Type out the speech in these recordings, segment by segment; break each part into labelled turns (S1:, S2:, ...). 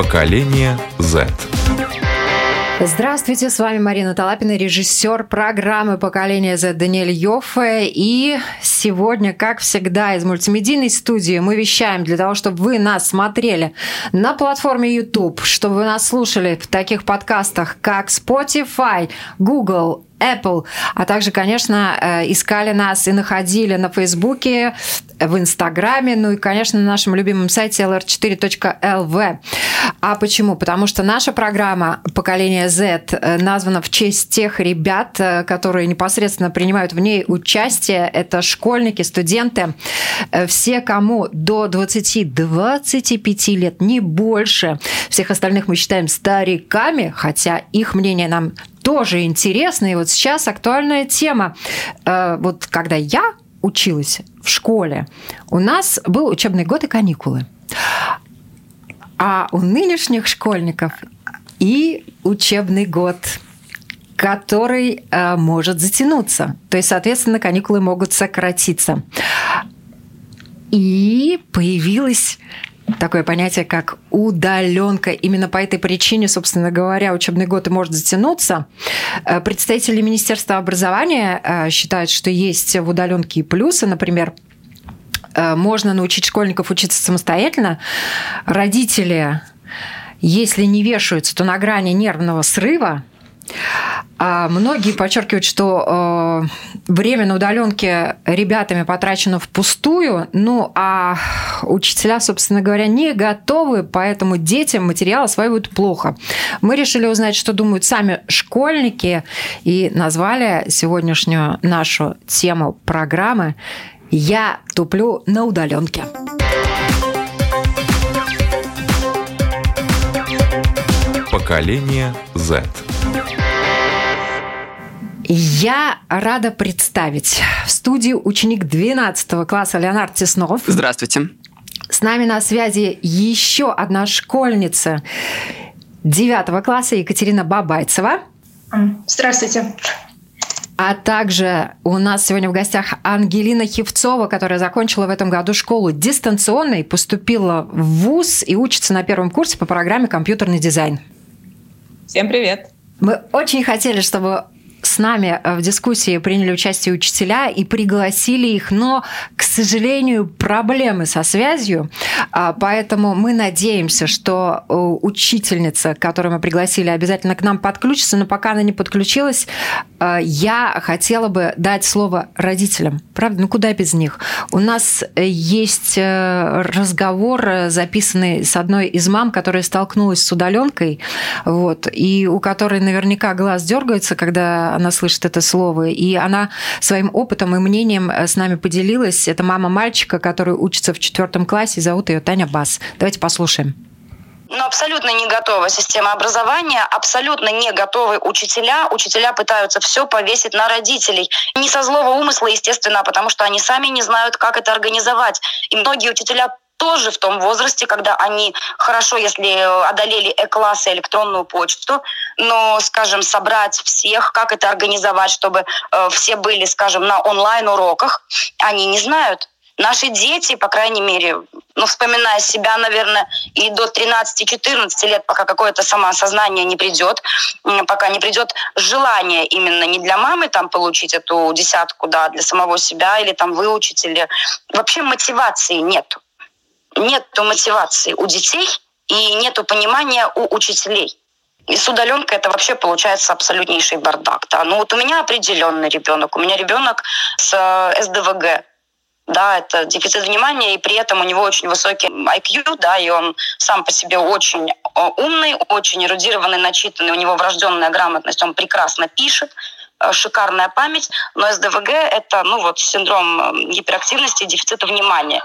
S1: Поколение Z.
S2: Здравствуйте, с вами Марина Талапина, режиссер программы «Поколение Z» Даниэль Йоффе. И сегодня, как всегда, из мультимедийной студии мы вещаем для того, чтобы вы нас смотрели на платформе YouTube, чтобы вы нас слушали в таких подкастах, как Spotify, Google, Apple, а также, конечно, э, искали нас и находили на Фейсбуке, в Инстаграме, ну и, конечно, на нашем любимом сайте lr4.lv. А почему? Потому что наша программа «Поколение Z» э, названа в честь тех ребят, э, которые непосредственно принимают в ней участие. Это школьники, студенты, все, кому до 20-25 лет, не больше. Всех остальных мы считаем стариками, хотя их мнение нам тоже интересно. И вот сейчас актуальная тема. Э, вот когда я училась в школе, у нас был учебный год и каникулы. А у нынешних школьников и учебный год который э, может затянуться. То есть, соответственно, каникулы могут сократиться. И появилась такое понятие, как удаленка. Именно по этой причине, собственно говоря, учебный год и может затянуться. Э, представители Министерства образования э, считают, что есть в удаленке и плюсы. Например, э, можно научить школьников учиться самостоятельно. Родители, если не вешаются, то на грани нервного срыва. А многие подчеркивают, что э, время на удаленке ребятами потрачено впустую, ну а учителя, собственно говоря, не готовы, поэтому детям материал осваивают плохо. Мы решили узнать, что думают сами школьники, и назвали сегодняшнюю нашу тему программы «Я туплю на удаленке».
S1: Поколение Z.
S2: Я рада представить в студии ученик 12 класса Леонард Теснов.
S3: Здравствуйте.
S2: С нами на связи еще одна школьница 9 класса Екатерина Бабайцева.
S4: Здравствуйте.
S2: А также у нас сегодня в гостях Ангелина Хивцова, которая закончила в этом году школу дистанционно и поступила в ВУЗ и учится на первом курсе по программе «Компьютерный дизайн».
S4: Всем привет!
S2: Мы очень хотели, чтобы с нами э, в дискуссии приняли участие учителя и пригласили их, но, к сожалению, проблемы со связью, а, поэтому мы надеемся, что э, учительница, которую мы пригласили, обязательно к нам подключится, но пока она не подключилась, э, я хотела бы дать слово родителям. Правда, ну куда без них? У нас есть разговор, записанный с одной из мам, которая столкнулась с удаленкой, вот, и у которой наверняка глаз дергается, когда она слышит это слово. И она своим опытом и мнением э, с нами поделилась. Это мама мальчика, который учится в четвертом классе. Зовут ее Таня Бас. Давайте послушаем.
S5: Ну, абсолютно не готова система образования, абсолютно не готовы учителя. Учителя пытаются все повесить на родителей. Не со злого умысла, естественно, а потому что они сами не знают, как это организовать. И многие учителя тоже в том возрасте, когда они хорошо, если одолели э-классы, электронную почту, но, скажем, собрать всех, как это организовать, чтобы э, все были, скажем, на онлайн-уроках, они не знают. Наши дети, по крайней мере, ну, вспоминая себя, наверное, и до 13-14 лет, пока какое-то самоосознание не придет, пока не придет желание именно не для мамы там получить эту десятку, да, для самого себя или там выучить, или вообще мотивации нету нет мотивации у детей и нет понимания у учителей. И с удаленкой это вообще получается абсолютнейший бардак. Да. Ну вот у меня определенный ребенок. У меня ребенок с э, СДВГ. Да, это дефицит внимания, и при этом у него очень высокий IQ, да, и он сам по себе очень э, умный, очень эрудированный, начитанный, у него врожденная грамотность, он прекрасно пишет, э, шикарная память, но СДВГ – это ну, вот, синдром гиперактивности и дефицита внимания.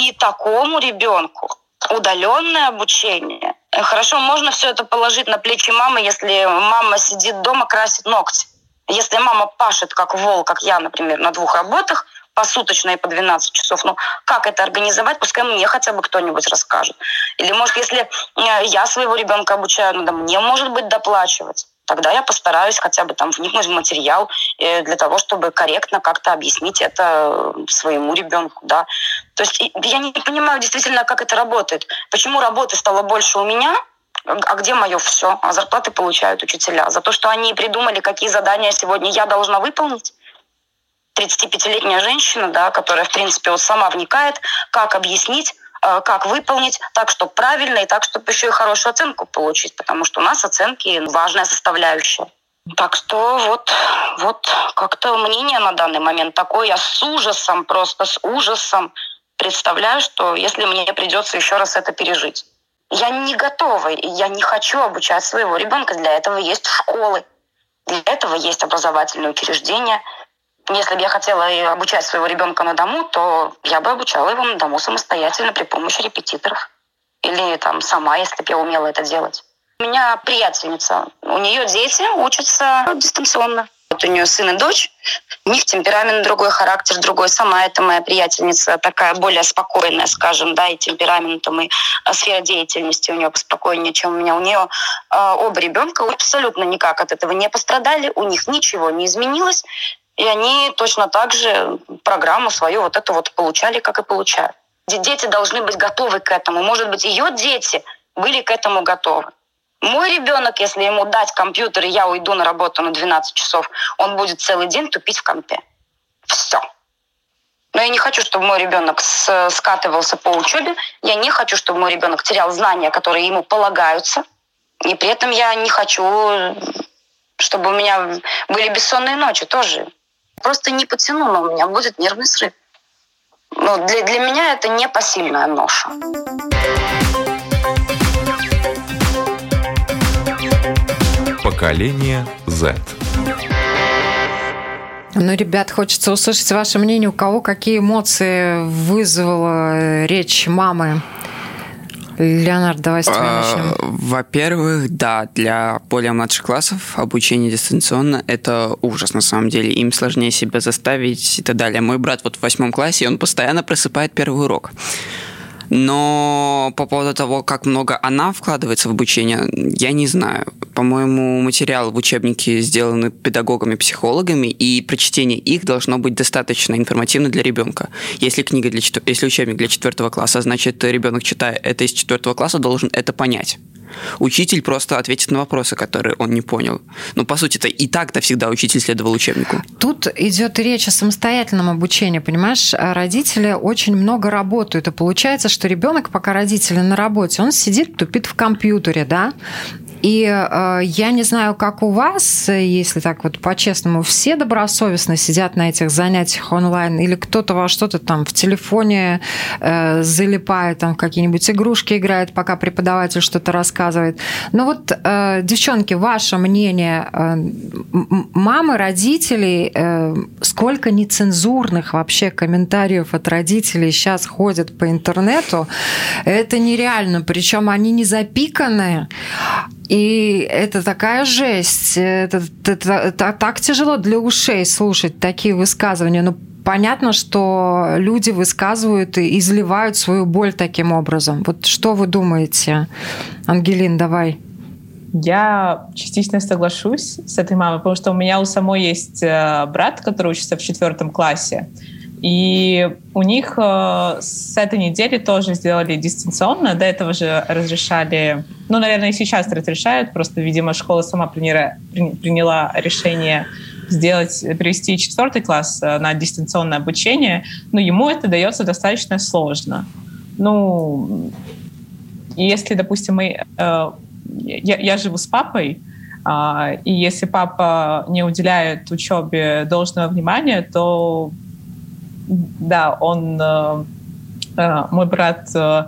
S5: И такому ребенку удаленное обучение. Хорошо, можно все это положить на плечи мамы, если мама сидит дома, красит ногти. Если мама пашет, как волк, как я, например, на двух работах, посуточно и по 12 часов. Ну, как это организовать? Пускай мне хотя бы кто-нибудь расскажет. Или, может, если э, я своего ребенка обучаю, надо мне, может быть, доплачивать. Тогда я постараюсь хотя бы там вникнуть в материал э, для того, чтобы корректно как-то объяснить это своему ребенку, да. То есть я не понимаю действительно, как это работает. Почему работы стало больше у меня, а где мое все? А зарплаты получают учителя за то, что они придумали, какие задания сегодня я должна выполнить. 35-летняя женщина, да, которая, в принципе, вот сама вникает, как объяснить, э, как выполнить так, чтобы правильно и так, чтобы еще и хорошую оценку получить, потому что у нас оценки важная составляющая. Так что вот, вот как-то мнение на данный момент такое. Я с ужасом, просто с ужасом представляю, что если мне придется еще раз это пережить. Я не готова, я не хочу обучать своего ребенка. Для этого есть школы, для этого есть образовательные учреждения. Если бы я хотела обучать своего ребенка на дому, то я бы обучала его на дому самостоятельно при помощи репетиторов. Или там сама, если бы я умела это делать. У меня приятельница, у нее дети учатся дистанционно. Вот у нее сын и дочь, у них темперамент другой, характер другой. Сама эта моя приятельница такая более спокойная, скажем, да, и темпераментом, и а, сфера деятельности у нее поспокойнее, чем у меня. У нее э, оба ребенка абсолютно никак от этого не пострадали, у них ничего не изменилось, и они точно так же программу свою вот эту вот получали, как и получают. Дети должны быть готовы к этому. Может быть, ее дети были к этому готовы. Мой ребенок, если ему дать компьютер, и я уйду на работу на 12 часов, он будет целый день тупить в компе. Все. Но я не хочу, чтобы мой ребенок скатывался по учебе. Я не хочу, чтобы мой ребенок терял знания, которые ему полагаются. И при этом я не хочу, чтобы у меня были бессонные ночи тоже. Просто не потяну, но у меня будет нервный срыв. Ну, для, для меня это непосильная ноша.
S1: Поколение Z.
S2: Ну, ребят, хочется услышать ваше мнение, у кого какие эмоции вызвала речь мамы. Леонард, давай с тебя а, начнем.
S3: Во-первых, да, для более младших классов обучение дистанционно – это ужас на самом деле. Им сложнее себя заставить и так далее. Мой брат вот в восьмом классе, он постоянно просыпает первый урок. Но по поводу того, как много она вкладывается в обучение, я не знаю. По-моему, материалы в учебнике сделаны педагогами, психологами, и прочтение их должно быть достаточно информативно для ребенка. Если книга для если учебник для четвертого класса, значит ребенок читая это из четвертого класса должен это понять. Учитель просто ответит на вопросы, которые он не понял. Ну, по сути, это и так-то всегда учитель следовал учебнику.
S2: Тут идет речь о самостоятельном обучении, понимаешь? Родители очень много работают, и получается, что ребенок, пока родители на работе, он сидит, тупит в компьютере, да, и э, я не знаю, как у вас, если так вот по-честному, все добросовестно сидят на этих занятиях онлайн, или кто-то во что-то там в телефоне э, залипает, там какие-нибудь игрушки играет, пока преподаватель что-то рассказывает. Но вот, э, девчонки, ваше мнение, э, мамы, родителей, э, сколько нецензурных вообще комментариев от родителей сейчас ходят по интернету, это нереально. Причем они не запиканные, и это такая жесть. Это, это, это так тяжело для ушей слушать такие высказывания. Ну, понятно, что люди высказывают и изливают свою боль таким образом. Вот что вы думаете? Ангелин, давай.
S4: Я частично соглашусь с этой мамой, потому что у меня у самой есть э, брат, который учится в четвертом классе. И у них э, с этой недели тоже сделали дистанционно. До этого же разрешали, ну, наверное, и сейчас разрешают. Просто, видимо, школа сама приняла, решение сделать, перевести четвертый класс э, на дистанционное обучение. Но ему это дается достаточно сложно. Ну, если, допустим, мы, э, я, я живу с папой, э, и если папа не уделяет учебе должного внимания, то да, он, э, э, мой брат э,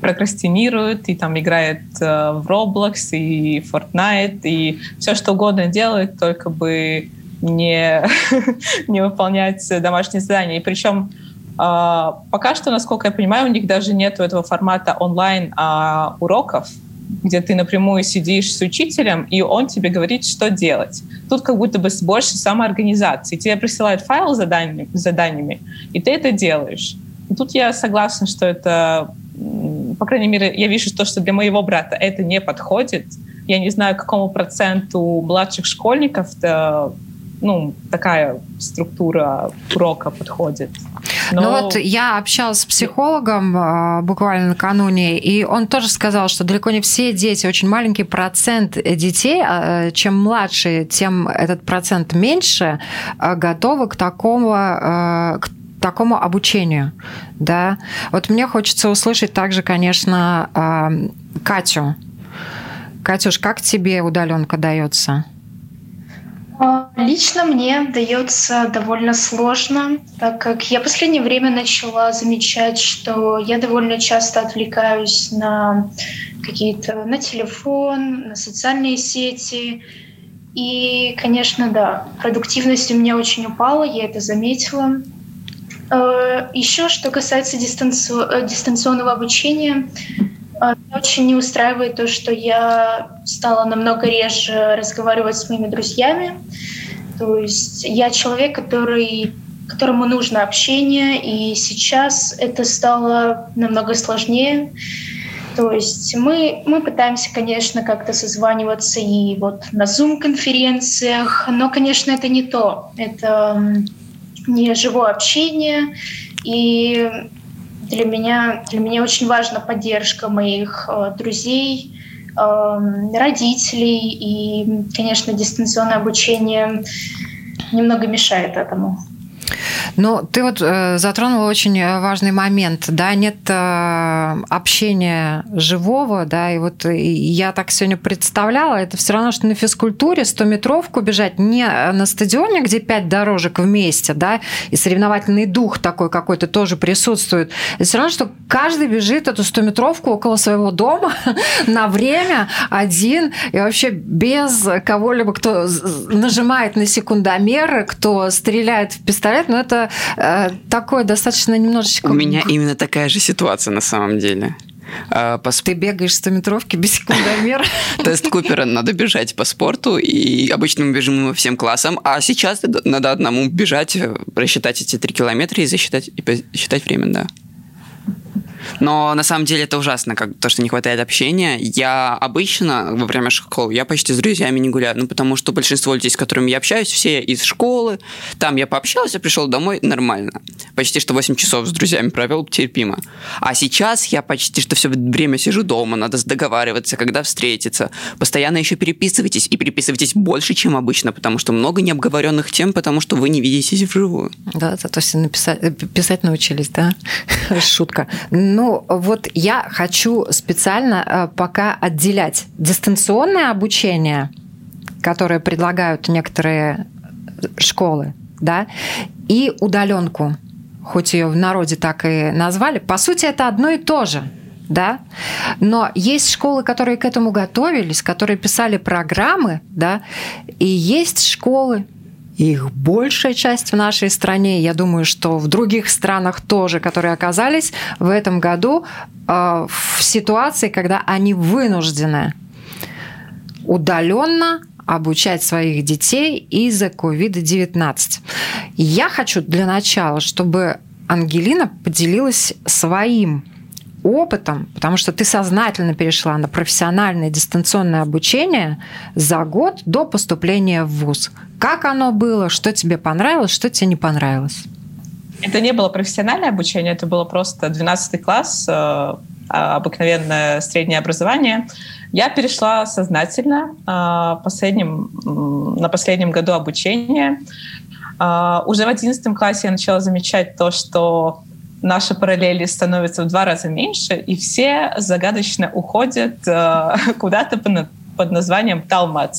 S4: прокрастинирует и там играет в Roblox и Fortnite и все что угодно делает, только бы не, не выполнять домашние задания. И причем пока что, насколько я понимаю, у них даже нет этого формата онлайн а, уроков, где ты напрямую сидишь с учителем, и он тебе говорит, что делать. Тут как будто бы больше самоорганизации. Тебе присылают файл с заданиями, заданиями, и ты это делаешь. И тут я согласна, что это, по крайней мере, я вижу то, что для моего брата это не подходит, Я не знаю, какому проценту младших школьников ну, такая структура урока подходит.
S2: Но... Ну вот я общалась с психологом а, буквально накануне, и он тоже сказал, что далеко не все дети, очень маленький процент детей, а, чем младше, тем этот процент меньше, а, готовы к такому, к такому обучению, да. Вот мне хочется услышать также, конечно, Катю. Катюш, как тебе удаленка дается?
S1: А, лично мне дается довольно сложно, так как я в последнее время начала замечать, что я довольно часто отвлекаюсь на какие-то на телефон, на социальные сети. И, конечно, да, продуктивность у меня очень упала, я это заметила. А, Еще что касается дистанционного обучения, а, меня очень не устраивает то, что я стала намного реже разговаривать с моими друзьями. То есть я человек, который, которому нужно общение, и сейчас это стало намного сложнее. То есть мы, мы пытаемся, конечно, как-то созваниваться и вот на Zoom-конференциях, но, конечно, это не то. Это не живое общение, и для меня, для меня очень важна поддержка моих э, друзей, э, родителей, и, конечно, дистанционное обучение немного мешает этому.
S2: Ну, ты вот э, затронула очень э, важный момент, да, нет э, общения живого, да, и вот я так сегодня представляла, это все равно, что на физкультуре 100-метровку бежать не на стадионе, где 5 дорожек вместе, да, и соревновательный дух такой какой-то тоже присутствует. Это все равно, что каждый бежит эту 100-метровку около своего дома на время один, и вообще без кого-либо, кто нажимает на секундомер, кто стреляет в пистолет, но это э, такое достаточно немножечко...
S3: У меня именно такая же ситуация на самом деле.
S2: А, по... Ты бегаешь 100 метровки без секундомера.
S3: Тест Купера надо бежать по спорту, и обычно мы бежим всем классом, а сейчас надо одному бежать, рассчитать эти три километра и засчитать, и посчитать время, да. Но на самом деле это ужасно, как то, что не хватает общения. Я обычно во время школы, я почти с друзьями не гуляю, ну, потому что большинство людей, с которыми я общаюсь, все из школы. Там я пообщался, пришел домой, нормально. Почти что 8 часов с друзьями провел, терпимо. А сейчас я почти что все время сижу дома, надо договариваться, когда встретиться. Постоянно еще переписывайтесь, и переписывайтесь больше, чем обычно, потому что много необговоренных тем, потому что вы не видитесь вживую.
S2: Да, то есть написать, писать научились, да? Шутка. Ну, вот я хочу специально э, пока отделять дистанционное обучение, которое предлагают некоторые школы, да, и удаленку, хоть ее в народе так и назвали. По сути, это одно и то же да, но есть школы, которые к этому готовились, которые писали программы, да, и есть школы, их большая часть в нашей стране. Я думаю, что в других странах тоже, которые оказались в этом году э, в ситуации, когда они вынуждены удаленно обучать своих детей из-за COVID-19. Я хочу для начала, чтобы Ангелина поделилась своим опытом, потому что ты сознательно перешла на профессиональное дистанционное обучение за год до поступления в ВУЗ. Как оно было, что тебе понравилось, что тебе не понравилось?
S4: Это не было профессиональное обучение, это было просто 12 класс, э, а, обыкновенное среднее образование. Я перешла сознательно э, последним, на последнем году обучения. Э, уже в 11 классе я начала замечать то, что наши параллели становятся в два раза меньше, и все загадочно уходят э, куда-то по, под названием Талма.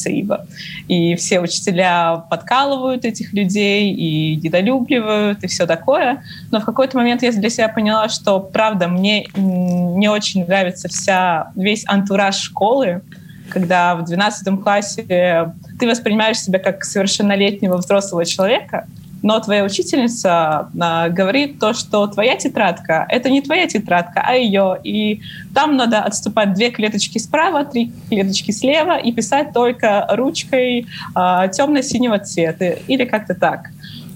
S4: И все учителя подкалывают этих людей и недолюбливают, и все такое. Но в какой-то момент я для себя поняла, что, правда, мне не очень нравится вся, весь антураж школы, когда в 12 классе ты воспринимаешь себя как совершеннолетнего взрослого человека, но твоя учительница а, говорит то, что твоя тетрадка — это не твоя тетрадка, а ее, и там надо отступать две клеточки справа, три клеточки слева и писать только ручкой а, темно-синего цвета или как-то так.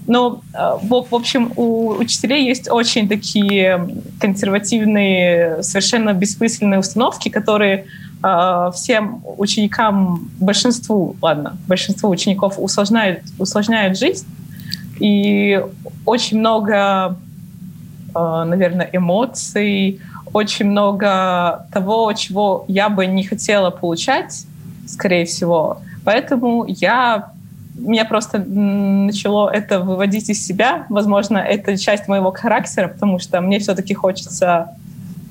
S4: Ну, в, в общем, у учителей есть очень такие консервативные, совершенно бессмысленные установки, которые э, всем ученикам, большинству, ладно, большинству учеников усложняет, усложняет жизнь. И очень много, э, наверное, эмоций, очень много того, чего я бы не хотела получать, скорее всего. Поэтому я меня просто начало это выводить из себя. Возможно, это часть моего характера, потому что мне все-таки хочется,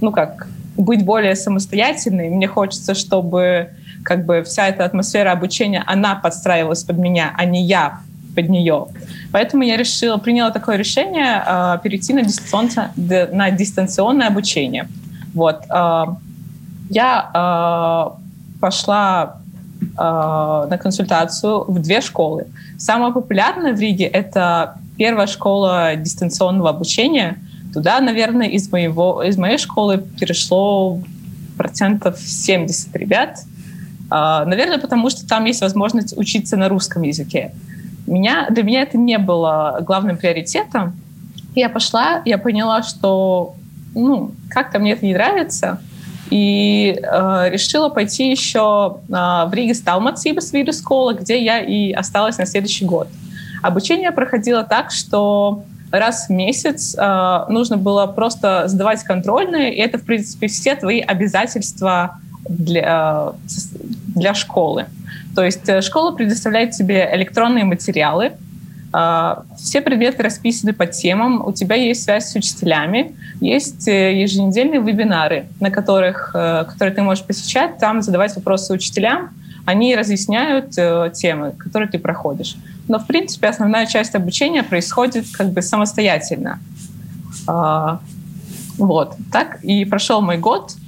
S4: ну как, быть более самостоятельной. Мне хочется, чтобы как бы вся эта атмосфера обучения, она подстраивалась под меня, а не я под нее. Поэтому я решила, приняла такое решение э, перейти на дистанционное, на дистанционное обучение. Вот. Э, я э, пошла э, на консультацию в две школы. Самая популярная в Риге — это первая школа дистанционного обучения. Туда, наверное, из, моего, из моей школы перешло процентов 70 ребят. Наверное, потому что там есть возможность учиться на русском языке. Меня, для меня это не было главным приоритетом. Я пошла, я поняла, что ну, как-то мне это не нравится — и э, решила пойти еще э, в Риге Сталмацибас видеоскола, где я и осталась на следующий год. Обучение проходило так, что раз в месяц э, нужно было просто сдавать контрольные, и это, в принципе, все твои обязательства для, э, для школы. То есть э, школа предоставляет тебе электронные материалы, а, все предметы расписаны по темам, у тебя есть связь с учителями, есть э, еженедельные вебинары, на которых, э, которые ты можешь посещать, там задавать вопросы учителям, они разъясняют э, темы, которые ты проходишь. Но, в принципе, основная часть обучения происходит как бы самостоятельно. Вот, так и прошел мой год —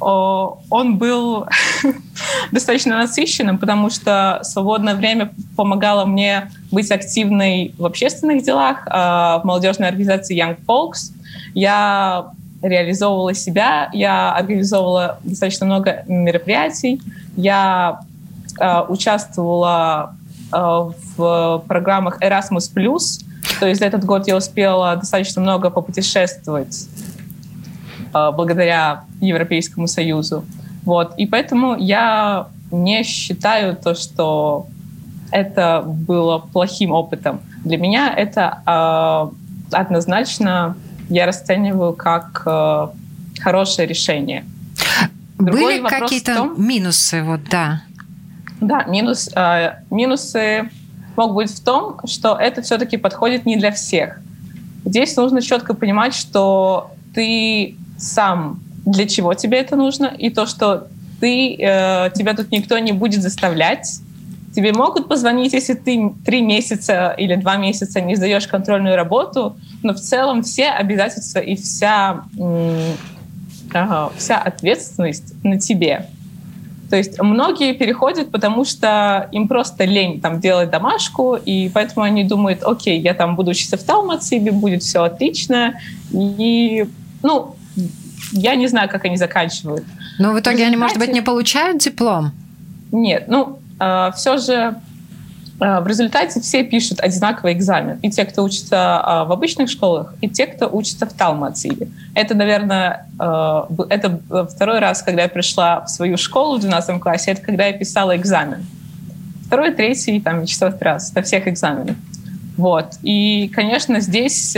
S4: он был достаточно насыщенным, потому что свободное время помогало мне быть активной в общественных делах, а, в молодежной организации Young Folks. Я реализовывала себя, я организовывала достаточно много мероприятий, я а, участвовала а, в программах Erasmus+, то есть за этот год я успела достаточно много попутешествовать благодаря Европейскому Союзу. Вот. И поэтому я не считаю то, что это было плохим опытом. Для меня это э, однозначно я расцениваю как э, хорошее решение.
S2: Другой Были какие-то том, минусы, вот да.
S4: Да, минус, э, минусы могут быть в том, что это все-таки подходит не для всех. Здесь нужно четко понимать, что ты сам, для чего тебе это нужно, и то, что ты, э, тебя тут никто не будет заставлять. Тебе могут позвонить, если ты три месяца или два месяца не сдаешь контрольную работу, но в целом все обязательства и вся, ага, вся ответственность на тебе. То есть многие переходят, потому что им просто лень там делать домашку, и поэтому они думают, окей, я там буду учиться в Талмацибе, будет все отлично. И, ну, я не знаю, как они заканчивают.
S2: Но в итоге они, может быть, не получают диплом?
S4: Нет, ну, э, все же э, в результате все пишут одинаковый экзамен. И те, кто учится э, в обычных школах, и те, кто учится в Талмациле. Это, наверное, э, это второй раз, когда я пришла в свою школу в 12 классе, это когда я писала экзамен. Второй, третий, там, четвертый раз на всех экзаменах. Вот. И, конечно, здесь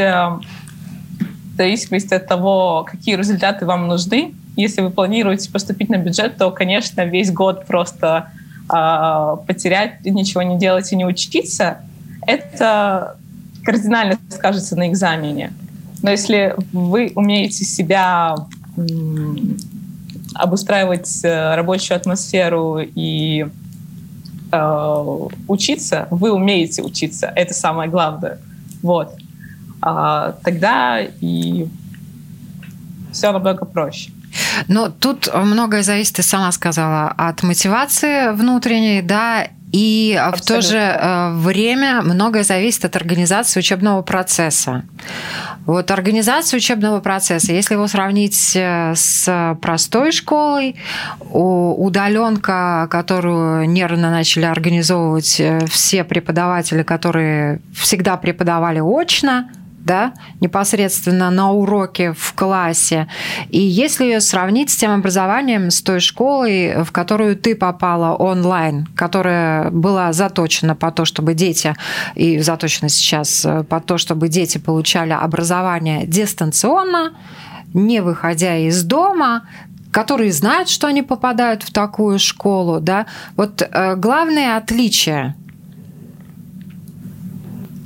S4: зависимости от того, какие результаты вам нужны. Если вы планируете поступить на бюджет, то, конечно, весь год просто э, потерять, ничего не делать и не учиться, это кардинально скажется на экзамене. Но если вы умеете себя обустраивать э, рабочую атмосферу и э, учиться, вы умеете учиться, это самое главное. Вот а, тогда и все намного проще.
S2: Но тут многое зависит, ты сама сказала, от мотивации внутренней, да, и Абсолютно. в то же э, время многое зависит от организации учебного процесса. Вот организация учебного процесса, если его сравнить э, с простой школой, удаленка, которую нервно начали организовывать э, все преподаватели, которые всегда преподавали очно, да, непосредственно на уроке в классе. И если ее сравнить с тем образованием, с той школой, в которую ты попала онлайн, которая была заточена по то, чтобы дети, и заточена сейчас э, по то, чтобы дети получали образование дистанционно, не выходя из дома, которые знают, что они попадают в такую школу, да. Вот э, главное отличие.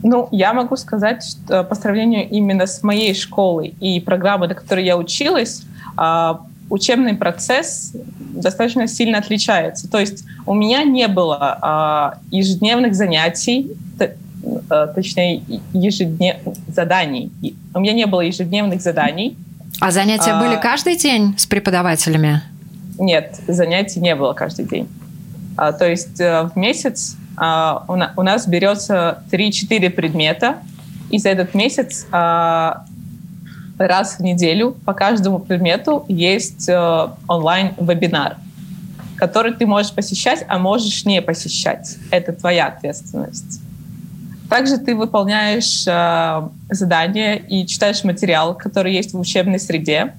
S4: Ну, я могу сказать, что по сравнению именно с моей школой и программой, на которой я училась, э, учебный процесс достаточно сильно отличается. То есть у меня не было э, ежедневных занятий, э, точнее ежедневных заданий. У меня не было ежедневных заданий
S2: а занятия а... были каждый день с преподавателями?
S4: Нет, занятий не было каждый день. А, то есть а, в месяц а, у, на, у нас берется 3-4 предмета, и за этот месяц а, раз в неделю по каждому предмету есть а, онлайн-вебинар, который ты можешь посещать, а можешь не посещать. Это твоя ответственность. Также ты выполняешь э, задания и читаешь материал, который есть в учебной среде.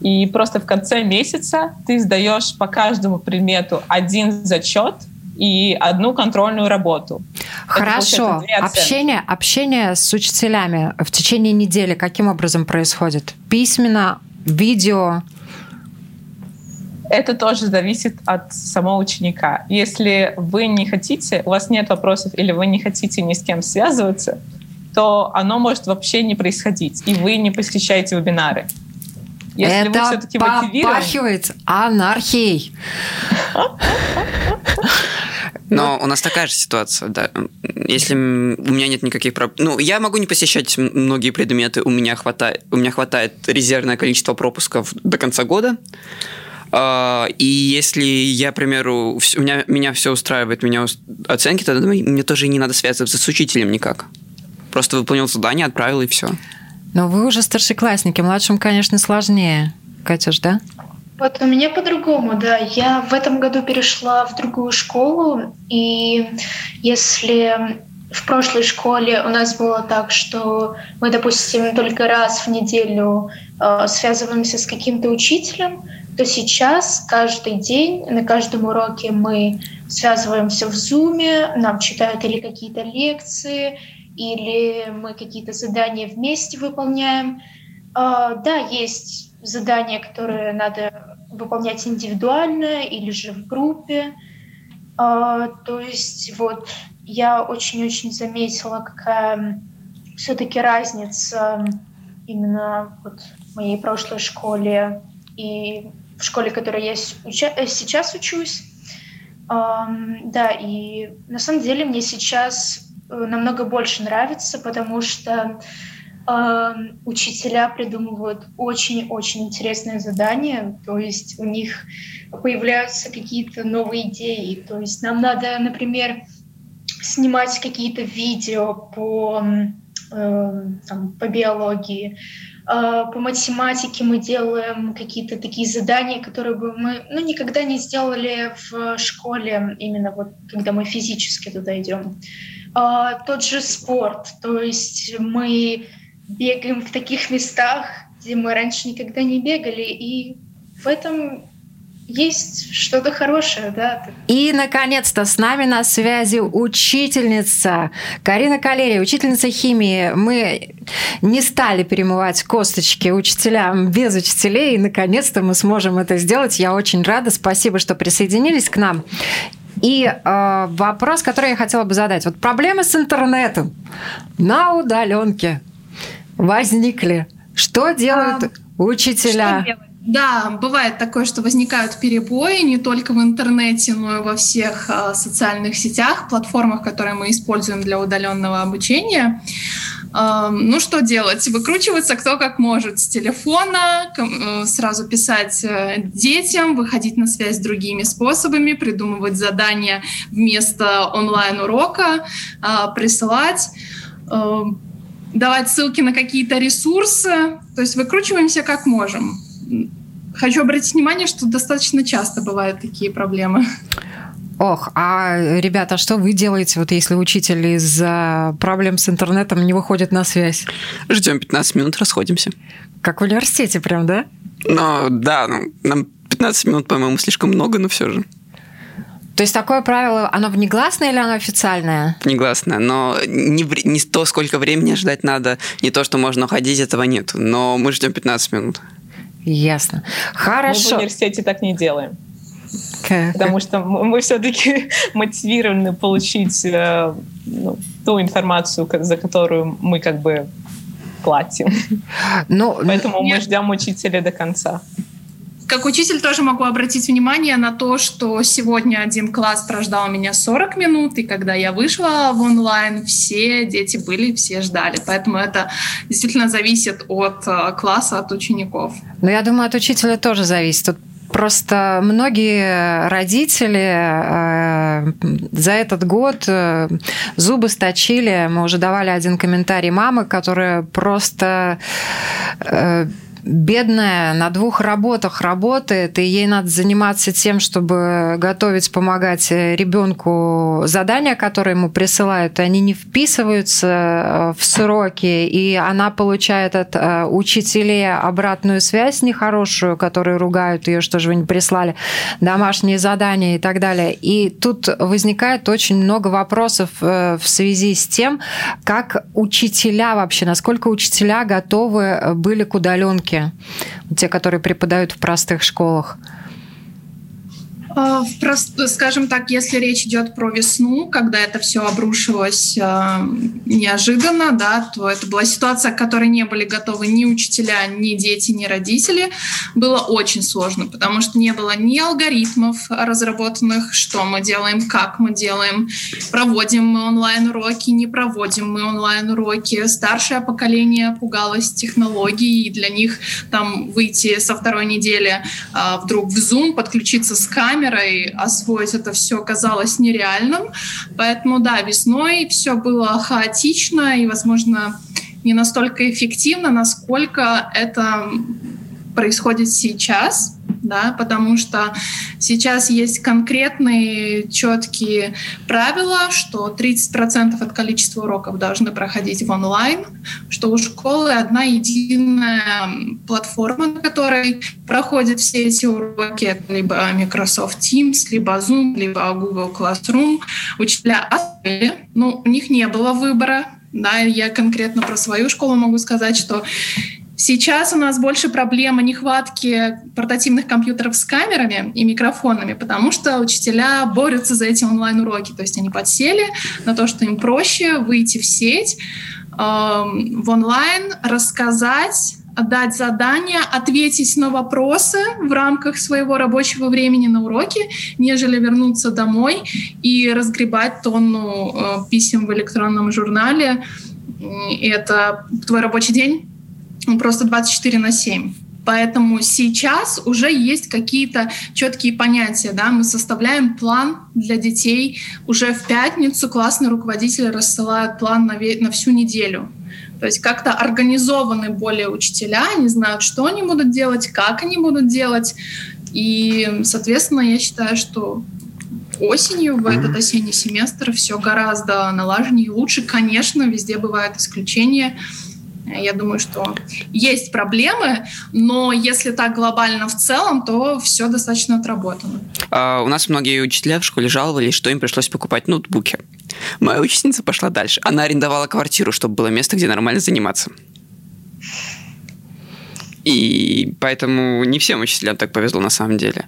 S4: И просто в конце месяца ты сдаешь по каждому предмету один зачет и одну контрольную работу.
S2: Хорошо. Общение, общение с учителями в течение недели каким образом происходит? Письменно, видео?
S4: это тоже зависит от самого ученика. Если вы не хотите, у вас нет вопросов или вы не хотите ни с кем связываться, то оно может вообще не происходить, и вы не посещаете вебинары.
S2: Если это вы все-таки попахивает анархией.
S3: Но у нас такая же ситуация, да. Если у меня нет никаких проблем... Ну, я могу не посещать многие предметы, у меня хватает, у меня хватает резервное количество пропусков до конца года. А, и если я, к примеру, у меня, меня все устраивает, меня оценки, тогда мне тоже не надо связываться с учителем никак. Просто выполнил задание, отправил и все.
S2: Но вы уже старшеклассники, младшим, конечно, сложнее. Катюш, да?
S1: Вот у меня по-другому, да. Я в этом году перешла в другую школу, и если в прошлой школе у нас было так, что мы, допустим, только раз в неделю э, связываемся с каким-то учителем, то сейчас каждый день на каждом уроке мы связываемся в Zoom, нам читают или какие-то лекции, или мы какие-то задания вместе выполняем. Uh, да, есть задания, которые надо выполнять индивидуально или же в группе. Uh, то есть вот я очень-очень заметила, какая все-таки разница именно вот в моей прошлой школе и в школе, в которой я э, сейчас учусь. Да, и на самом деле мне сейчас э, намного больше нравится, потому что учителя придумывают очень-очень интересные задания, то есть у них появляются какие-то новые идеи. То есть нам надо, например, снимать какие-то видео по, э, там, по биологии, а, по математике мы делаем какие-то такие задания, которые бы мы ну, никогда не сделали в школе, именно вот когда мы физически туда идем. А, тот же спорт, то есть мы бегаем в таких местах, где мы раньше никогда не бегали, и в этом есть что-то хорошее, да.
S2: И, наконец-то, с нами на связи учительница Карина Калерия, учительница химии. Мы не стали перемывать косточки учителям без учителей, и, наконец-то, мы сможем это сделать. Я очень рада. Спасибо, что присоединились к нам. И э, вопрос, который я хотела бы задать. Вот проблемы с интернетом на удаленке возникли. Что делают а, учителя? Что делать?
S6: Да, бывает такое, что возникают перебои не только в интернете, но и во всех э, социальных сетях, платформах, которые мы используем для удаленного обучения. Э, ну что делать? Выкручиваться кто как может с телефона, э, сразу писать э, детям, выходить на связь с другими способами, придумывать задания вместо онлайн-урока, э, присылать. Давать ссылки на какие-то ресурсы, то есть выкручиваемся как можем хочу обратить внимание, что достаточно часто бывают такие проблемы.
S2: Ох, а, ребята, что вы делаете, вот если учитель из-за проблем с интернетом не выходит на связь?
S3: Ждем 15 минут, расходимся.
S2: Как в университете прям, да?
S3: Ну, да, ну, нам 15 минут, по-моему, слишком много, но все же.
S2: То есть такое правило, оно внегласное или оно официальное?
S3: Негласное, но не, не то, сколько времени ждать надо, не то, что можно уходить, этого нет. Но мы ждем 15 минут.
S2: Ясно. Хорошо.
S4: Мы в университете так не делаем. Как? Потому что мы все-таки мотивированы получить э, ну, ту информацию, за которую мы как бы платим. Ну, Поэтому нет. мы ждем учителя до конца.
S6: Как учитель тоже могу обратить внимание на то, что сегодня один класс прождал меня 40 минут, и когда я вышла в онлайн, все дети были, все ждали. Поэтому это действительно зависит от э, класса, от учеников.
S2: Но я думаю, от учителя тоже зависит. Тут Просто многие родители э, за этот год э, зубы сточили. Мы уже давали один комментарий мамы, которая просто бедная на двух работах работает, и ей надо заниматься тем, чтобы готовить, помогать ребенку задания, которые ему присылают, они не вписываются э, в сроки, и она получает от э, учителей обратную связь нехорошую, которые ругают ее, что же вы не прислали домашние задания и так далее. И тут возникает очень много вопросов э, в связи с тем, как учителя вообще, насколько учителя готовы были к удаленке те, которые преподают в простых школах?
S6: А, скажем так, если речь идет про весну, когда это все обрушилось э, неожиданно, да, то это была ситуация, к которой не были готовы ни учителя, ни дети, ни родители. Было очень сложно, потому что не было ни алгоритмов разработанных, что мы делаем, как мы делаем, проводим мы онлайн-уроки, не проводим мы онлайн-уроки. Старшее поколение пугалось технологий, и для них там выйти со второй недели э, вдруг в Zoom, подключиться с камерой, камерой освоить это все казалось нереальным. Поэтому, да, весной все было хаотично и, возможно, не настолько эффективно, насколько это происходит сейчас да, потому что сейчас есть конкретные четкие правила, что 30% от количества уроков должны проходить в онлайн, что у школы одна единая платформа, на которой проходят все эти уроки, это либо Microsoft Teams, либо Zoom, либо Google Classroom. Учителя ну, у них не было выбора, да, я конкретно про свою школу могу сказать, что Сейчас у нас больше проблема нехватки портативных компьютеров с камерами и микрофонами, потому что учителя борются за эти онлайн-уроки. То есть они подсели на то, что им проще выйти в сеть, э, в онлайн, рассказать дать задание, ответить на вопросы в рамках своего рабочего времени на уроке, нежели вернуться домой и разгребать тонну э, писем в электронном журнале. Это твой рабочий день просто 24 на 7. Поэтому сейчас уже есть какие-то четкие понятия. Да? Мы составляем план для детей. Уже в пятницу классный руководитель рассылает план на, на всю неделю. То есть как-то организованы более учителя, они знают, что они будут делать, как они будут делать. И, соответственно, я считаю, что осенью, в этот осенний семестр, все гораздо налаженнее и лучше. Конечно, везде бывают исключения. Я думаю, что есть проблемы, но если так глобально в целом, то все достаточно отработано.
S3: А, у нас многие учителя в школе жаловались, что им пришлось покупать ноутбуки. Моя учительница пошла дальше. Она арендовала квартиру, чтобы было место, где нормально заниматься. И поэтому не всем учителям так повезло на самом деле.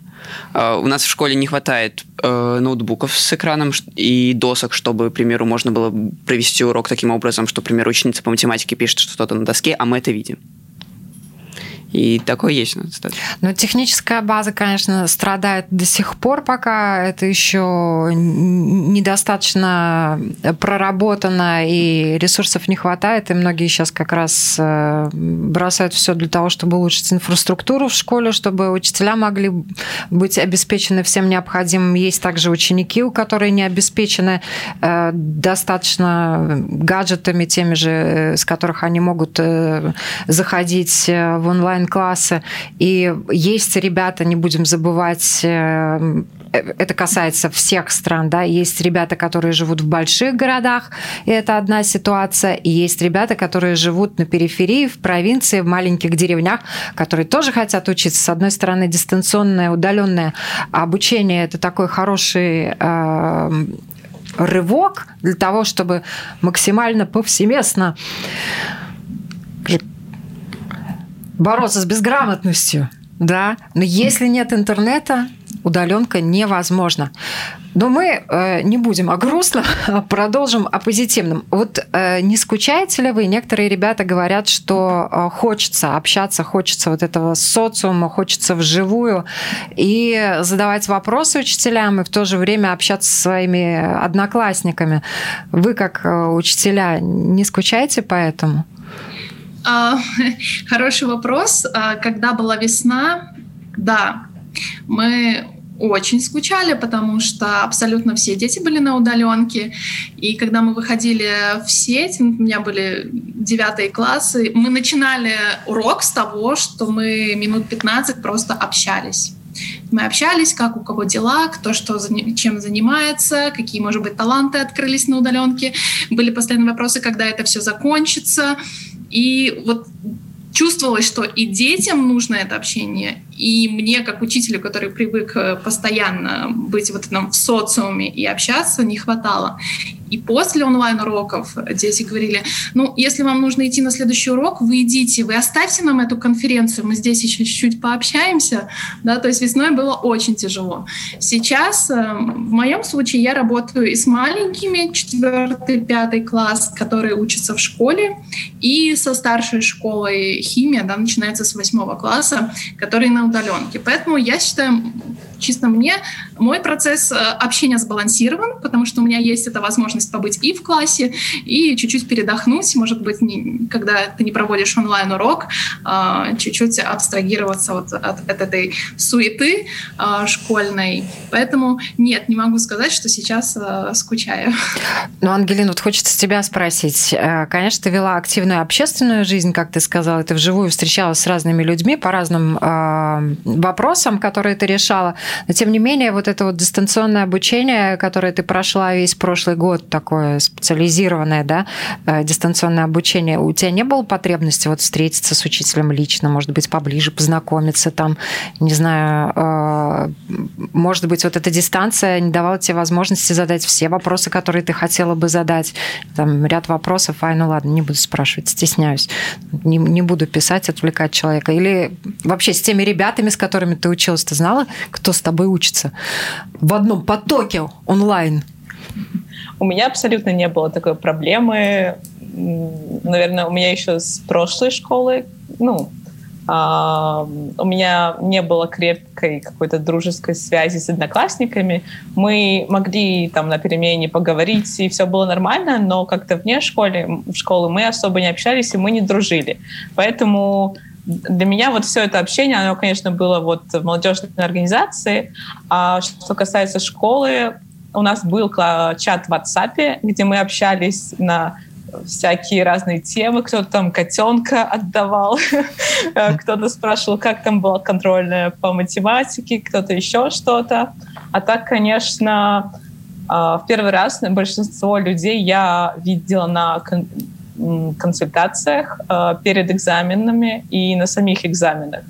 S3: А, у нас в школе не хватает э, ноутбуков с экраном и досок, чтобы, к примеру, можно было провести урок таким образом, что, к примеру, ученица по математике пишет что-то на доске, а мы это видим. И такое есть у нас.
S2: Но техническая база, конечно, страдает до сих пор, пока это еще недостаточно проработано и ресурсов не хватает, и многие сейчас как раз э, бросают все для того, чтобы улучшить инфраструктуру в школе, чтобы учителя могли быть обеспечены всем необходимым. Есть также ученики, у которых не обеспечены э, достаточно гаджетами, теми же, э, с которых они могут заходить в онлайн онлайн-классы. И есть ребята, не будем забывать, э, это касается всех стран, да, есть ребята, которые живут в больших городах, и это одна ситуация, и есть ребята, которые живут на периферии, в провинции, в маленьких деревнях, которые тоже хотят учиться. С одной стороны, дистанционное, удаленное обучение – это такой хороший э, рывок для того, чтобы максимально повсеместно бороться с безграмотностью. Да, но если нет интернета, удаленка невозможна. Но мы э, не будем о грустном, а продолжим о позитивном. Вот э, не скучаете ли вы? Некоторые ребята говорят, что э, хочется общаться, хочется вот этого социума, хочется вживую и задавать вопросы учителям, и в то же время общаться со своими одноклассниками. Вы, как э, учителя, не скучаете по этому?
S6: А, хороший вопрос. А, когда была весна, да, мы очень скучали, потому что абсолютно все дети были на удаленке. И когда мы выходили в сеть, у меня были девятые классы, мы начинали урок с того, что мы минут 15 просто общались. Мы общались, как у кого дела, кто что чем занимается, какие, может быть, таланты открылись на удаленке. Были постоянные вопросы, когда это все закончится. И вот чувствовалось, что и детям нужно это общение, и мне, как учителю, который привык э, постоянно быть вот этом в социуме и общаться, не хватало. И после онлайн-уроков дети говорили, ну, если вам нужно идти на следующий урок, вы идите, вы оставьте нам эту конференцию, мы здесь еще чуть-чуть пообщаемся. Да, то есть весной было очень тяжело. Сейчас, э, в моем случае, я работаю и с маленькими, четвертый, пятый класс, которые учатся в школе, и со старшей школой химия, да, начинается с восьмого класса, которые на удаленке. Поэтому я считаю, чисто мне, мой процесс э, общения сбалансирован, потому что у меня есть эта возможность побыть и в классе, и чуть-чуть передохнуть, может быть, не, когда ты не проводишь онлайн-урок, а, чуть-чуть абстрагироваться вот от, от этой суеты а, школьной. Поэтому нет, не могу сказать, что сейчас скучаю.
S2: Ну, Ангелина, вот хочется тебя спросить. Э, конечно, ты вела активную общественную жизнь, как ты сказала, ты вживую встречалась с разными людьми по разным э, вопросам, которые ты решала. Но тем не менее, вот это вот дистанционное обучение, которое ты прошла весь прошлый год, такое специализированное, да, э, дистанционное обучение, у тебя не было потребности вот встретиться с учителем лично, может быть, поближе познакомиться там, не знаю, э, может быть, вот эта дистанция не давала тебе возможности задать все вопросы, которые ты хотела бы задать. Там ряд вопросов, ай, ну ладно, не буду спрашивать, стесняюсь. Не, не буду писать, отвлекать человека. Или вообще с теми ребятами, с которыми ты училась, ты знала, кто с тобой учится в одном потоке онлайн?
S4: У меня абсолютно не было такой проблемы. Наверное, у меня еще с прошлой школы, ну, Uh, у меня не было крепкой какой-то дружеской связи с одноклассниками. Мы могли там на перемене поговорить, и все было нормально, но как-то вне школы, в школы мы особо не общались, и мы не дружили. Поэтому для меня вот все это общение, оно, конечно, было вот в молодежной организации. А что касается школы, у нас был чат в WhatsApp, где мы общались на всякие разные темы. Кто-то там котенка отдавал, кто-то спрашивал, как там была контрольная по математике, кто-то еще что-то. А так, конечно, а, в первый раз большинство людей я видела на консультациях э, перед экзаменами и на самих экзаменах.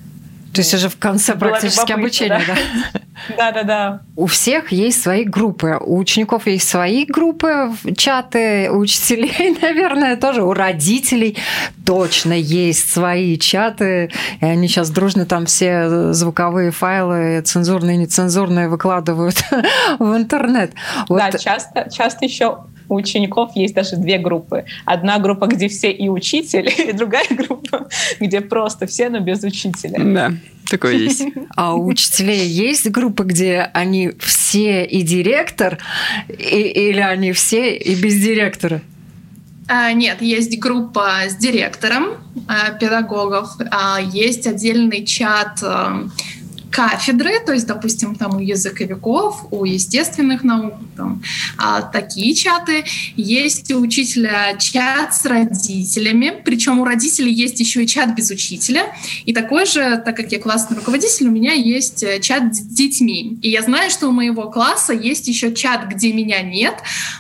S2: То есть уже в конце практически обучения, да?
S4: Да, да, да.
S2: У всех есть свои группы. У учеников есть свои группы, чаты, у учителей, наверное, тоже. У родителей точно есть свои чаты. И они сейчас дружно там все звуковые файлы, цензурные и нецензурные, выкладывают в интернет.
S4: Вот. Да, часто, часто еще у учеников есть даже две группы. Одна группа, где все и учитель, и другая группа, где просто все, но без учителя.
S3: Да, такое есть.
S2: А у учителей есть группа, где они все и директор, и, или они все и без директора?
S6: А, нет, есть группа с директором а, педагогов, а есть отдельный чат а, кафедры, то есть, допустим, там у языковиков, у естественных наук, там, а, такие чаты. Есть у учителя чат с родителями, причем у родителей есть еще и чат без учителя. И такой же, так как я классный руководитель, у меня есть э, чат с детьми. И я знаю, что у моего класса есть еще чат, где меня нет,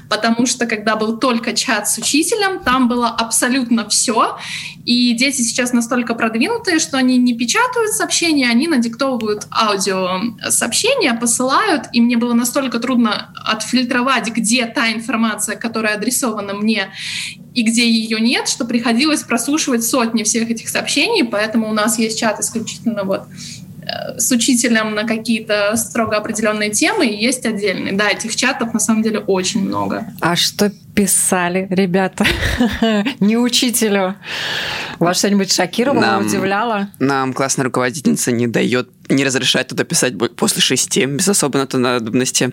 S6: потому что когда был только чат с учителем, там было абсолютно все. И дети сейчас настолько продвинутые, что они не печатают сообщения, они надиктовывают аудио сообщения, посылают, и мне было настолько трудно отфильтровать, где та информация, которая адресована мне, и где ее нет, что приходилось прослушивать сотни всех этих сообщений, поэтому у нас есть чат исключительно вот э, с учителем на какие-то строго определенные темы, и есть отдельные. Да, этих чатов на самом деле очень много.
S2: А что писали ребята? Не учителю. Вас что-нибудь шокировало, нам, удивляло?
S3: Нам классная руководительница не дает, не разрешает туда писать после шести, без особой надобности,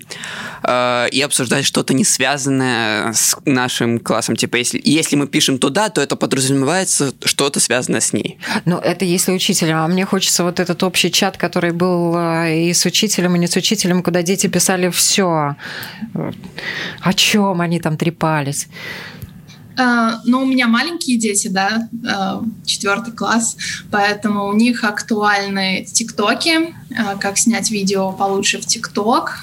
S3: э, и обсуждать что-то не связанное с нашим классом. Типа, если, если мы пишем туда, то это подразумевается что-то связанное с ней.
S2: Ну, это если учителем. А мне хочется вот этот общий чат, который был э, и с учителем, и не с учителем, куда дети писали все. О чем они там трепались.
S6: Uh, но у меня маленькие дети, да, uh, четвертый класс, поэтому у них актуальны тиктоки, uh, как снять видео получше в тикток.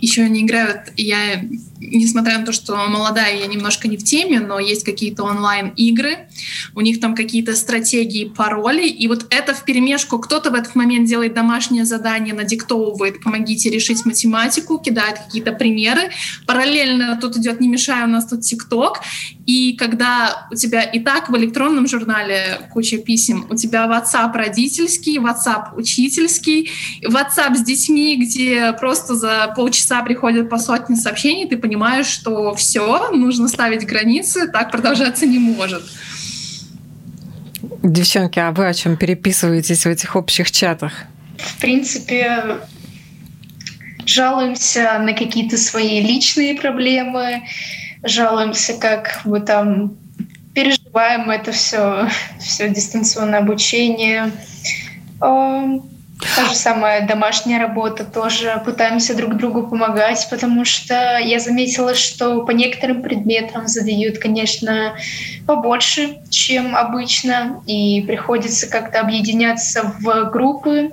S6: Еще они играют, я несмотря на то, что молодая, я немножко не в теме, но есть какие-то онлайн-игры, у них там какие-то стратегии, пароли, и вот это в перемешку, кто-то в этот момент делает домашнее задание, надиктовывает, помогите решить математику, кидает какие-то примеры, параллельно тут идет «Не мешай, у нас тут ТикТок», и когда у тебя и так в электронном журнале куча писем, у тебя WhatsApp родительский, WhatsApp учительский, WhatsApp с детьми, где просто за полчаса приходят по сотне сообщений, ты понимаешь, что все, нужно ставить границы, так продолжаться не может.
S2: Девчонки, а вы о чем переписываетесь в этих общих чатах?
S1: В принципе, жалуемся на какие-то свои личные проблемы, жалуемся, как мы там переживаем это все, все дистанционное обучение. Та же самая домашняя работа тоже пытаемся друг другу помогать, потому что я заметила, что по некоторым предметам задают, конечно, побольше, чем обычно, и приходится как-то объединяться в группы,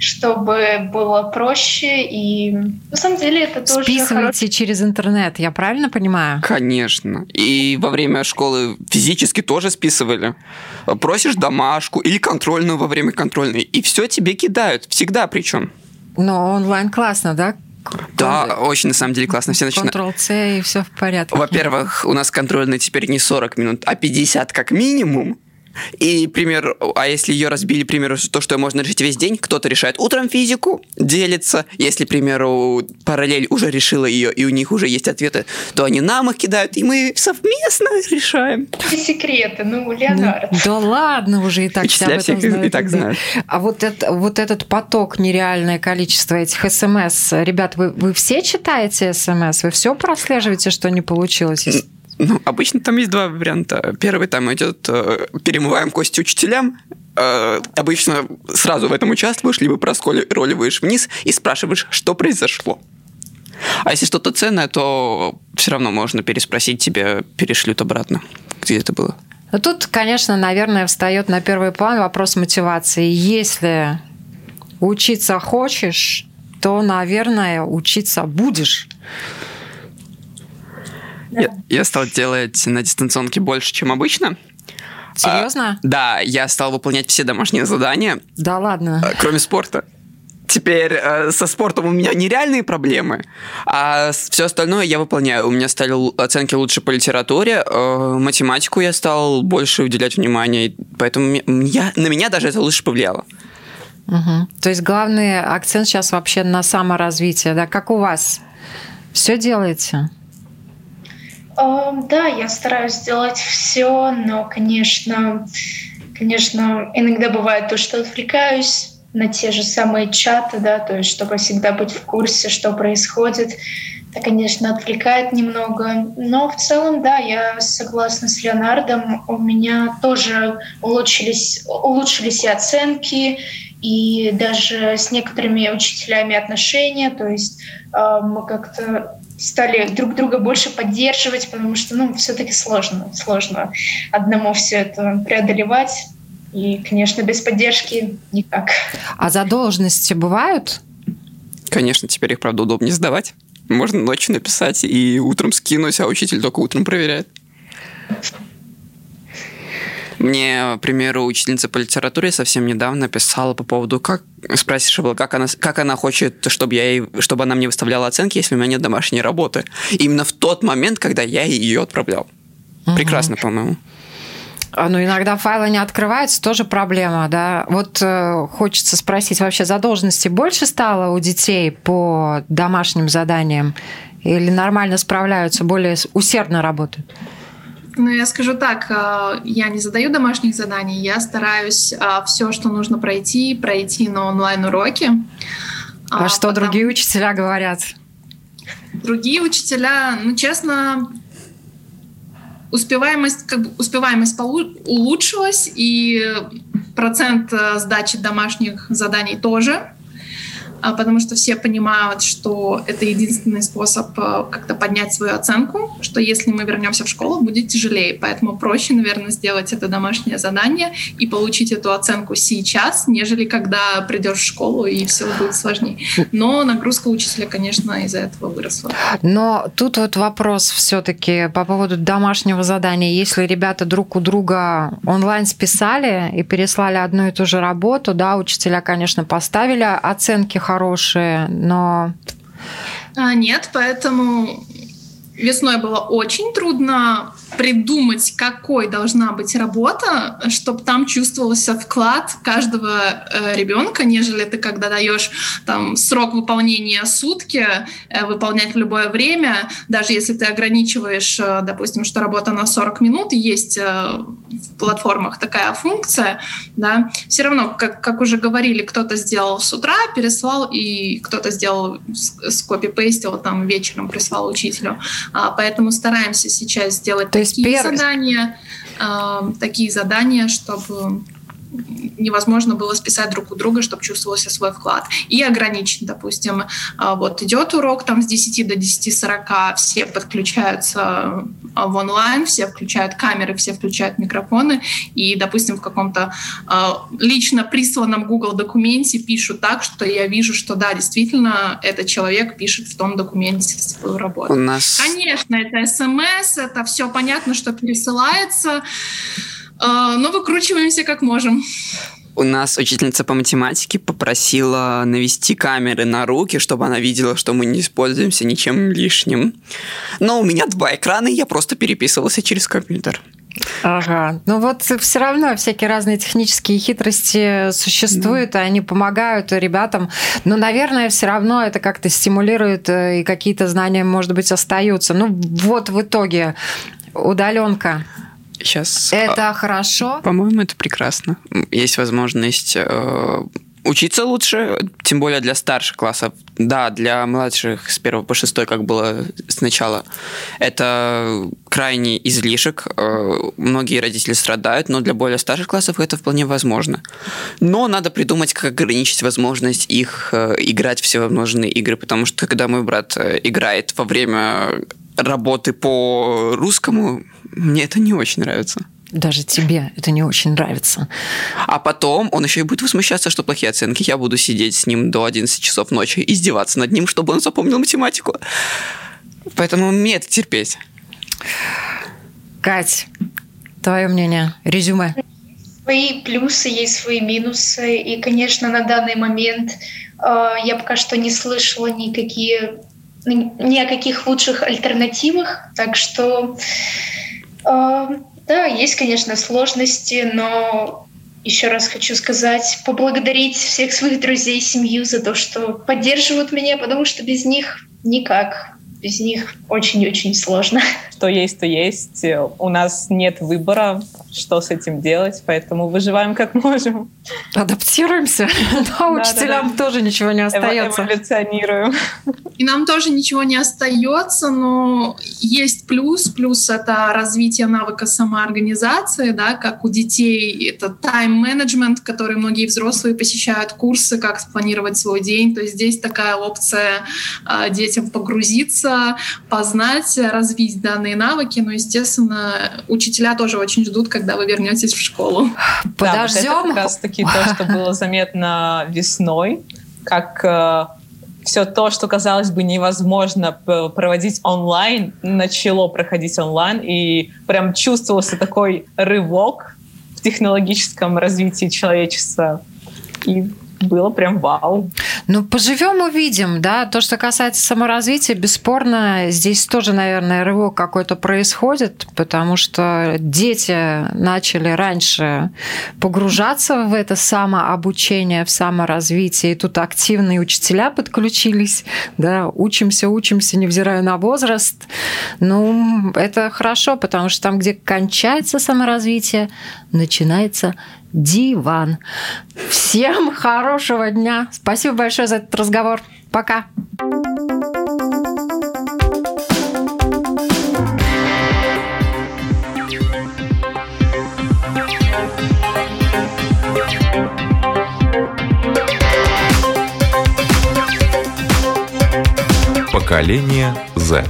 S1: чтобы было проще. И на самом деле это тоже
S2: Списываете хороший... через интернет, я правильно понимаю?
S3: Конечно. И во время школы физически тоже списывали. Просишь домашку или контрольную во время контрольной, и все тебе кидают. Всегда причем.
S2: Но онлайн классно, да?
S3: Да, очень на самом деле классно. Все
S2: начинают. Ctrl-C и все в порядке.
S3: Во-первых, у нас контрольные теперь не 40 минут, а 50 как минимум. И, пример, а если ее разбили, к примеру, то, что можно решить весь день, кто-то решает утром физику, делится. Если, к примеру, параллель уже решила ее, и у них уже есть ответы, то они нам их кидают, и мы совместно решаем.
S1: Секреты, ну, Леонард.
S2: Ну, да ладно, уже и так
S3: все об этом знают. И так знают.
S2: А вот, это, вот этот поток, нереальное количество этих смс, ребят, вы, вы все читаете смс? Вы все прослеживаете, что не получилось?
S3: Ну, обычно там есть два варианта. Первый там идет э, перемываем кости учителям. Э, обычно сразу в этом участвуешь, либо проскролливаешь вниз и спрашиваешь, что произошло. А если что-то ценное, то все равно можно переспросить, тебе перешлют обратно, где это было.
S2: Ну, тут, конечно, наверное, встает на первый план вопрос мотивации. Если учиться хочешь, то, наверное, учиться будешь.
S3: Я, я стал делать на дистанционке больше, чем обычно.
S2: Серьезно?
S3: А, да, я стал выполнять все домашние задания.
S2: Да ладно.
S3: А, кроме спорта. Теперь э, со спортом у меня нереальные проблемы, а все остальное я выполняю. У меня стали оценки лучше по литературе, э, математику я стал больше уделять внимание, поэтому я, на меня даже это лучше повлияло.
S2: Угу. То есть главный акцент сейчас вообще на саморазвитие, да? Как у вас? Все делаете?
S1: Да, я стараюсь сделать все, но, конечно, конечно, иногда бывает то, что отвлекаюсь на те же самые чаты, да, то есть чтобы всегда быть в курсе, что происходит. Это, конечно, отвлекает немного. Но в целом, да, я согласна с Леонардом. У меня тоже улучшились, улучшились и оценки, и даже с некоторыми учителями отношения, то есть э, мы как-то стали друг друга больше поддерживать, потому что, ну, все-таки сложно, сложно одному все это преодолевать. И, конечно, без поддержки никак.
S2: А задолженности бывают?
S3: Конечно, теперь их, правда, удобнее сдавать. Можно ночью написать и утром скинуть, а учитель только утром проверяет. Мне, к примеру, учительница по литературе совсем недавно писала по поводу, как спрашивала, как она, как она хочет, чтобы, я ей, чтобы она мне выставляла оценки, если у меня нет домашней работы. Именно в тот момент, когда я ее отправлял. Угу. Прекрасно, по-моему.
S2: А, ну, иногда файлы не открываются, тоже проблема, да. Вот э, хочется спросить, вообще задолженности больше стало у детей по домашним заданиям? Или нормально справляются, более усердно работают?
S6: Ну, я скажу так, э, я не задаю домашних заданий, я стараюсь э, все, что нужно пройти, пройти на онлайн-уроки.
S2: А, а что потом... другие учителя говорят?
S6: Другие учителя, ну, честно, успеваемость, как бы успеваемость улучшилась, и процент э, сдачи домашних заданий тоже. А, потому что все понимают, что это единственный способ э, как-то поднять свою оценку, что если мы вернемся в школу, будет тяжелее. Поэтому проще, наверное, сделать это домашнее задание и получить эту оценку сейчас, нежели когда придешь в школу и все будет сложнее. Но нагрузка учителя, конечно, из-за этого выросла.
S2: Но тут вот вопрос все-таки по поводу домашнего задания. Если ребята друг у друга онлайн списали и переслали одну и ту же работу, да, учителя, конечно, поставили оценки хорошие, но...
S6: А, нет, поэтому весной было очень трудно придумать, какой должна быть работа, чтобы там чувствовался вклад каждого э, ребенка, нежели ты когда даешь там срок выполнения сутки, э, выполнять в любое время, даже если ты ограничиваешь, э, допустим, что работа на 40 минут, есть э, в платформах такая функция, да, все равно, как, как уже говорили, кто-то сделал с утра, переслал, и кто-то сделал, скопи-пейстил, там вечером прислал учителю. А, поэтому стараемся сейчас сделать То такие есть задания, э, такие задания, чтобы невозможно было списать друг у друга, чтобы чувствовался свой вклад. И ограничить, допустим, а, вот идет урок там с 10 до 10.40, все подключаются а, в онлайн, все включают камеры, все включают микрофоны, и, допустим, в каком-то а, лично присланном Google документе пишут так, что я вижу, что да, действительно, этот человек пишет в том документе свою работу. У нас... Конечно, это смс, это все понятно, что пересылается, но выкручиваемся как можем.
S3: У нас учительница по математике попросила навести камеры на руки, чтобы она видела, что мы не используемся ничем лишним. Но у меня два экрана, и я просто переписывался через компьютер.
S2: Ага. Ну вот все равно всякие разные технические хитрости существуют, да. и они помогают ребятам. Но, наверное, все равно это как-то стимулирует, э, и какие-то знания, может быть, остаются. Ну вот в итоге удаленка
S3: Сейчас.
S2: Это а, хорошо?
S3: По-моему, это прекрасно. Есть возможность э, учиться лучше, тем более для старших классов. Да, для младших с первого по шестой, как было сначала, это крайний излишек. Э, многие родители страдают, но для более старших классов это вполне возможно. Но надо придумать, как ограничить возможность их э, играть в всевозможные игры, потому что когда мой брат играет во время работы по русскому, мне это не очень нравится.
S2: Даже тебе это не очень нравится.
S3: А потом он еще и будет возмущаться, что плохие оценки. Я буду сидеть с ним до 11 часов ночи, издеваться над ним, чтобы он запомнил математику. Поэтому мне это терпеть.
S2: Кать, твое мнение, резюме.
S1: Свои плюсы, есть свои минусы. И, конечно, на данный момент э, я пока что не слышала никакие ни о каких лучших альтернативах. Так что, да, есть, конечно, сложности, но еще раз хочу сказать, поблагодарить всех своих друзей, семью за то, что поддерживают меня, потому что без них никак. Без них очень-очень сложно.
S4: что есть, то есть. У нас нет выбора, что с этим делать, поэтому выживаем как можем.
S2: Адаптируемся. Да, учителям тоже ничего не остается.
S4: Эволюционируем.
S6: И нам тоже ничего не остается, но есть плюс. Плюс — это развитие навыка самоорганизации, да, как у детей. Это тайм-менеджмент, который многие взрослые посещают курсы, как спланировать свой день. То есть здесь такая опция а, детям погрузиться, познать, развить данные навыки. Но, естественно, учителя тоже очень ждут, когда вы вернетесь в школу.
S2: Подождем.
S4: Да, вот это как раз-таки то, что было заметно весной, как э, все то, что казалось бы невозможно проводить онлайн, начало проходить онлайн, и прям чувствовался такой рывок в технологическом развитии человечества. И было прям вау.
S2: Ну, поживем, увидим, да. То, что касается саморазвития, бесспорно, здесь тоже, наверное, рывок какой-то происходит, потому что дети начали раньше погружаться в это самообучение, в саморазвитие, и тут активные учителя подключились, да, учимся, учимся, невзирая на возраст. Ну, это хорошо, потому что там, где кончается саморазвитие, начинается диван. Всем хорошего дня. Спасибо большое за этот разговор. Пока.
S7: Поколение Z.